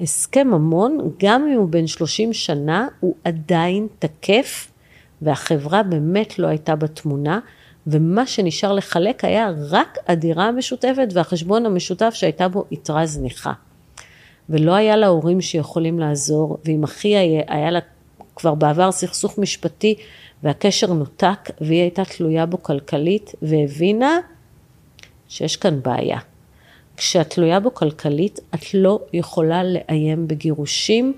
הסכם ממון, גם אם הוא בן 30 שנה, הוא עדיין תקף, והחברה באמת לא הייתה בתמונה, ומה שנשאר לחלק היה רק הדירה המשותפת והחשבון המשותף שהייתה בו יתרה זניחה. ולא היה לה הורים שיכולים לעזור, ועם אחי היה, היה לה כבר בעבר סכסוך משפטי והקשר נותק והיא הייתה תלויה בו כלכלית והבינה שיש כאן בעיה. כשאת תלויה בו כלכלית את לא יכולה לאיים בגירושים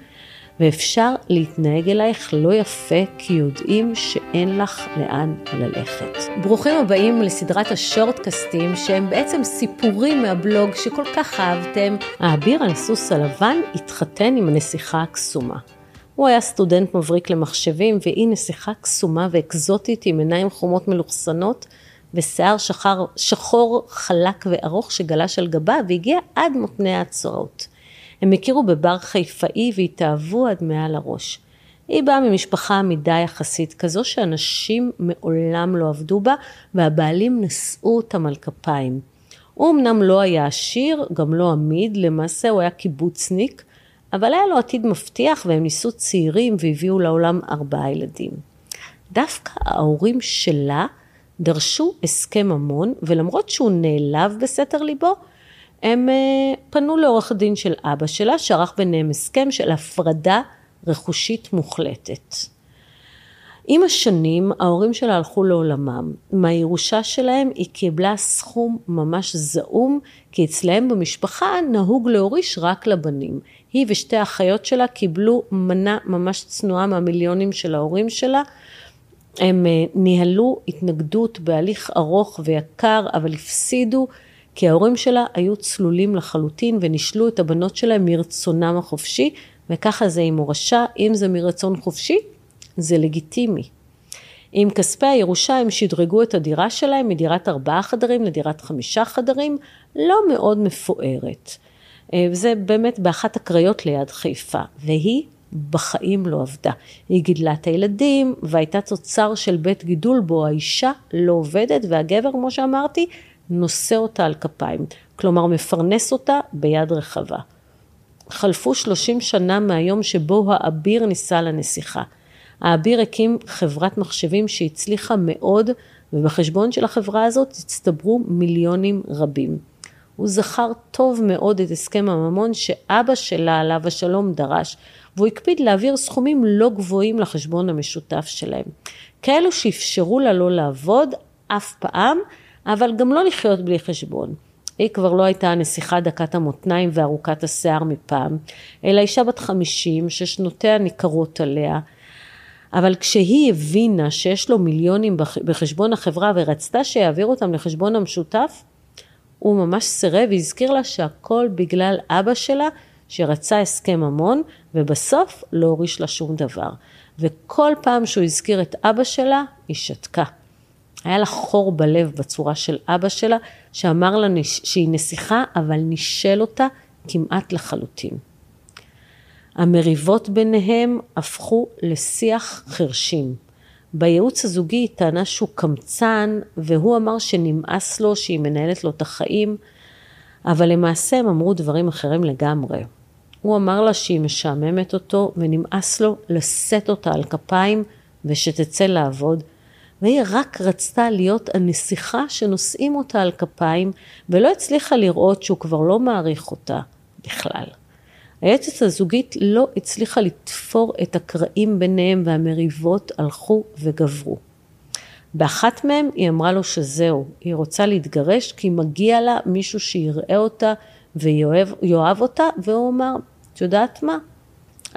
ואפשר להתנהג אלייך לא יפה כי יודעים שאין לך לאן ללכת. ברוכים הבאים לסדרת השורטקסטים שהם בעצם סיפורים מהבלוג שכל כך אהבתם. האביר על הסוס הלבן התחתן עם הנסיכה הקסומה. הוא היה סטודנט מבריק למחשבים והיא נסיכה קסומה ואקזוטית עם עיניים חומות מלוכסנות ושיער שחר, שחור חלק וארוך שגלש על גבה והגיע עד מותני ההצעות. הם הכירו בבר חיפאי והתאהבו עד מעל הראש. היא באה ממשפחה עמידה יחסית, כזו שאנשים מעולם לא עבדו בה, והבעלים נשאו אותם על כפיים. הוא אמנם לא היה עשיר, גם לא עמיד, למעשה הוא היה קיבוצניק, אבל היה לו עתיד מבטיח והם ניסו צעירים והביאו לעולם ארבעה ילדים. דווקא ההורים שלה דרשו הסכם ממון, ולמרות שהוא נעלב בסתר ליבו, הם אה, פנו לעורך הדין של אבא שלה, שערך ביניהם הסכם של הפרדה רכושית מוחלטת. עם השנים ההורים שלה הלכו לעולמם. מהירושה שלהם היא קיבלה סכום ממש זעום, כי אצלהם במשפחה נהוג להוריש רק לבנים. היא ושתי האחיות שלה קיבלו מנה ממש צנועה מהמיליונים של ההורים שלה. הם אה, ניהלו התנגדות בהליך ארוך ויקר, אבל הפסידו, כי ההורים שלה היו צלולים לחלוטין ונישלו את הבנות שלהם מרצונם החופשי, וככה זה עם מורשה, אם זה מרצון חופשי, זה לגיטימי. עם כספי הירושה הם שדרגו את הדירה שלהם מדירת ארבעה חדרים לדירת חמישה חדרים, לא מאוד מפוארת. אה, וזה באמת באחת הקריות ליד חיפה, והיא בחיים לא עבדה. היא גידלה את הילדים והייתה תוצר של בית גידול בו האישה לא עובדת והגבר, כמו שאמרתי, נושא אותה על כפיים. כלומר, מפרנס אותה ביד רחבה. חלפו 30 שנה מהיום שבו האביר נישא לנסיכה. האביר הקים חברת מחשבים שהצליחה מאוד, ובחשבון של החברה הזאת הצטברו מיליונים רבים. הוא זכר טוב מאוד את הסכם הממון שאבא שלה, עליו השלום, דרש, והוא הקפיד להעביר סכומים לא גבוהים לחשבון המשותף שלהם. כאלו שאפשרו לה לא לעבוד אף פעם, אבל גם לא לחיות בלי חשבון. היא כבר לא הייתה הנסיכה דקת המותניים וארוכת השיער מפעם, אלא אישה בת חמישים ששנותיה ניכרות עליה. אבל כשהיא הבינה שיש לו מיליונים בחשבון החברה ורצתה שיעביר אותם לחשבון המשותף, הוא ממש סירב והזכיר לה שהכל בגלל אבא שלה שרצה הסכם ממון ובסוף לא הוריש לה שום דבר. וכל פעם שהוא הזכיר את אבא שלה, היא שתקה. היה לה חור בלב בצורה של אבא שלה, שאמר לה שהיא נסיכה, אבל נישל אותה כמעט לחלוטין. המריבות ביניהם הפכו לשיח חרשים. בייעוץ הזוגי היא טענה שהוא קמצן, והוא אמר שנמאס לו שהיא מנהלת לו את החיים, אבל למעשה הם אמרו דברים אחרים לגמרי. הוא אמר לה שהיא משעממת אותו, ונמאס לו לשאת אותה על כפיים ושתצא לעבוד, והיא רק רצתה להיות הנסיכה שנושאים אותה על כפיים, ולא הצליחה לראות שהוא כבר לא מעריך אותה בכלל. היועצת הזוגית לא הצליחה לתפור את הקרעים ביניהם והמריבות הלכו וגברו. באחת מהם היא אמרה לו שזהו, היא רוצה להתגרש כי מגיע לה מישהו שיראה אותה ויאהב אותה, והוא אמר, את יודעת מה?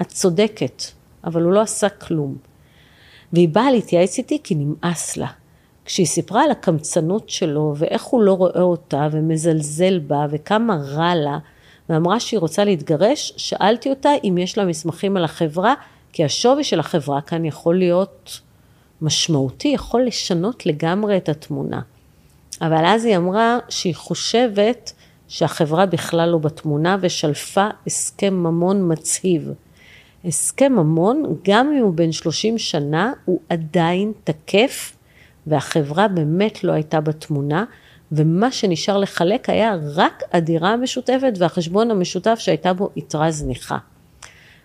את צודקת, אבל הוא לא עשה כלום. והיא באה להתייעץ איתי כי נמאס לה. כשהיא סיפרה על הקמצנות שלו ואיך הוא לא רואה אותה ומזלזל בה וכמה רע לה, ואמרה שהיא רוצה להתגרש, שאלתי אותה אם יש לה מסמכים על החברה, כי השווי של החברה כאן יכול להיות משמעותי, יכול לשנות לגמרי את התמונה. אבל אז היא אמרה שהיא חושבת שהחברה בכלל לא בתמונה ושלפה הסכם ממון מצהיב. הסכם ממון, גם אם הוא בן 30 שנה, הוא עדיין תקף, והחברה באמת לא הייתה בתמונה, ומה שנשאר לחלק היה רק הדירה המשותפת והחשבון המשותף שהייתה בו יתרה זניחה.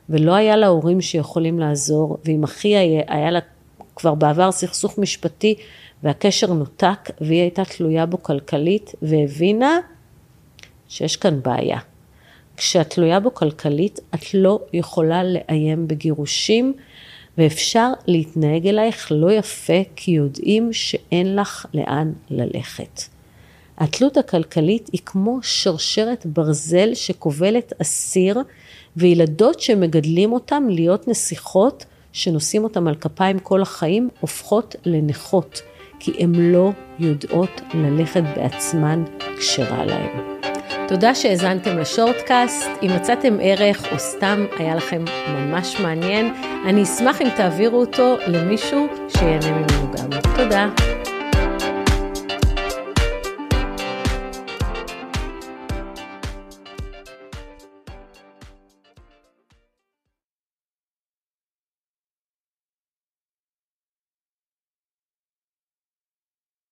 ולא היה לה הורים שיכולים לעזור, ועם אחי היה, היה לה כבר בעבר סכסוך משפטי והקשר נותק, והיא הייתה תלויה בו כלכלית, והבינה שיש כאן בעיה. כשאת תלויה בו כלכלית, את לא יכולה לאיים בגירושים, ואפשר להתנהג אלייך לא יפה, כי יודעים שאין לך לאן ללכת. התלות הכלכלית היא כמו שרשרת ברזל שכובלת אסיר, וילדות שמגדלים אותם להיות נסיכות, שנושאים אותם על כפיים כל החיים, הופכות לנכות, כי הן לא יודעות ללכת בעצמן כשרע להן. תודה שהאזנתם לשורטקאסט, אם מצאתם ערך או סתם היה לכם ממש מעניין, אני אשמח אם תעבירו אותו למישהו שיהנה ממנו גם. תודה.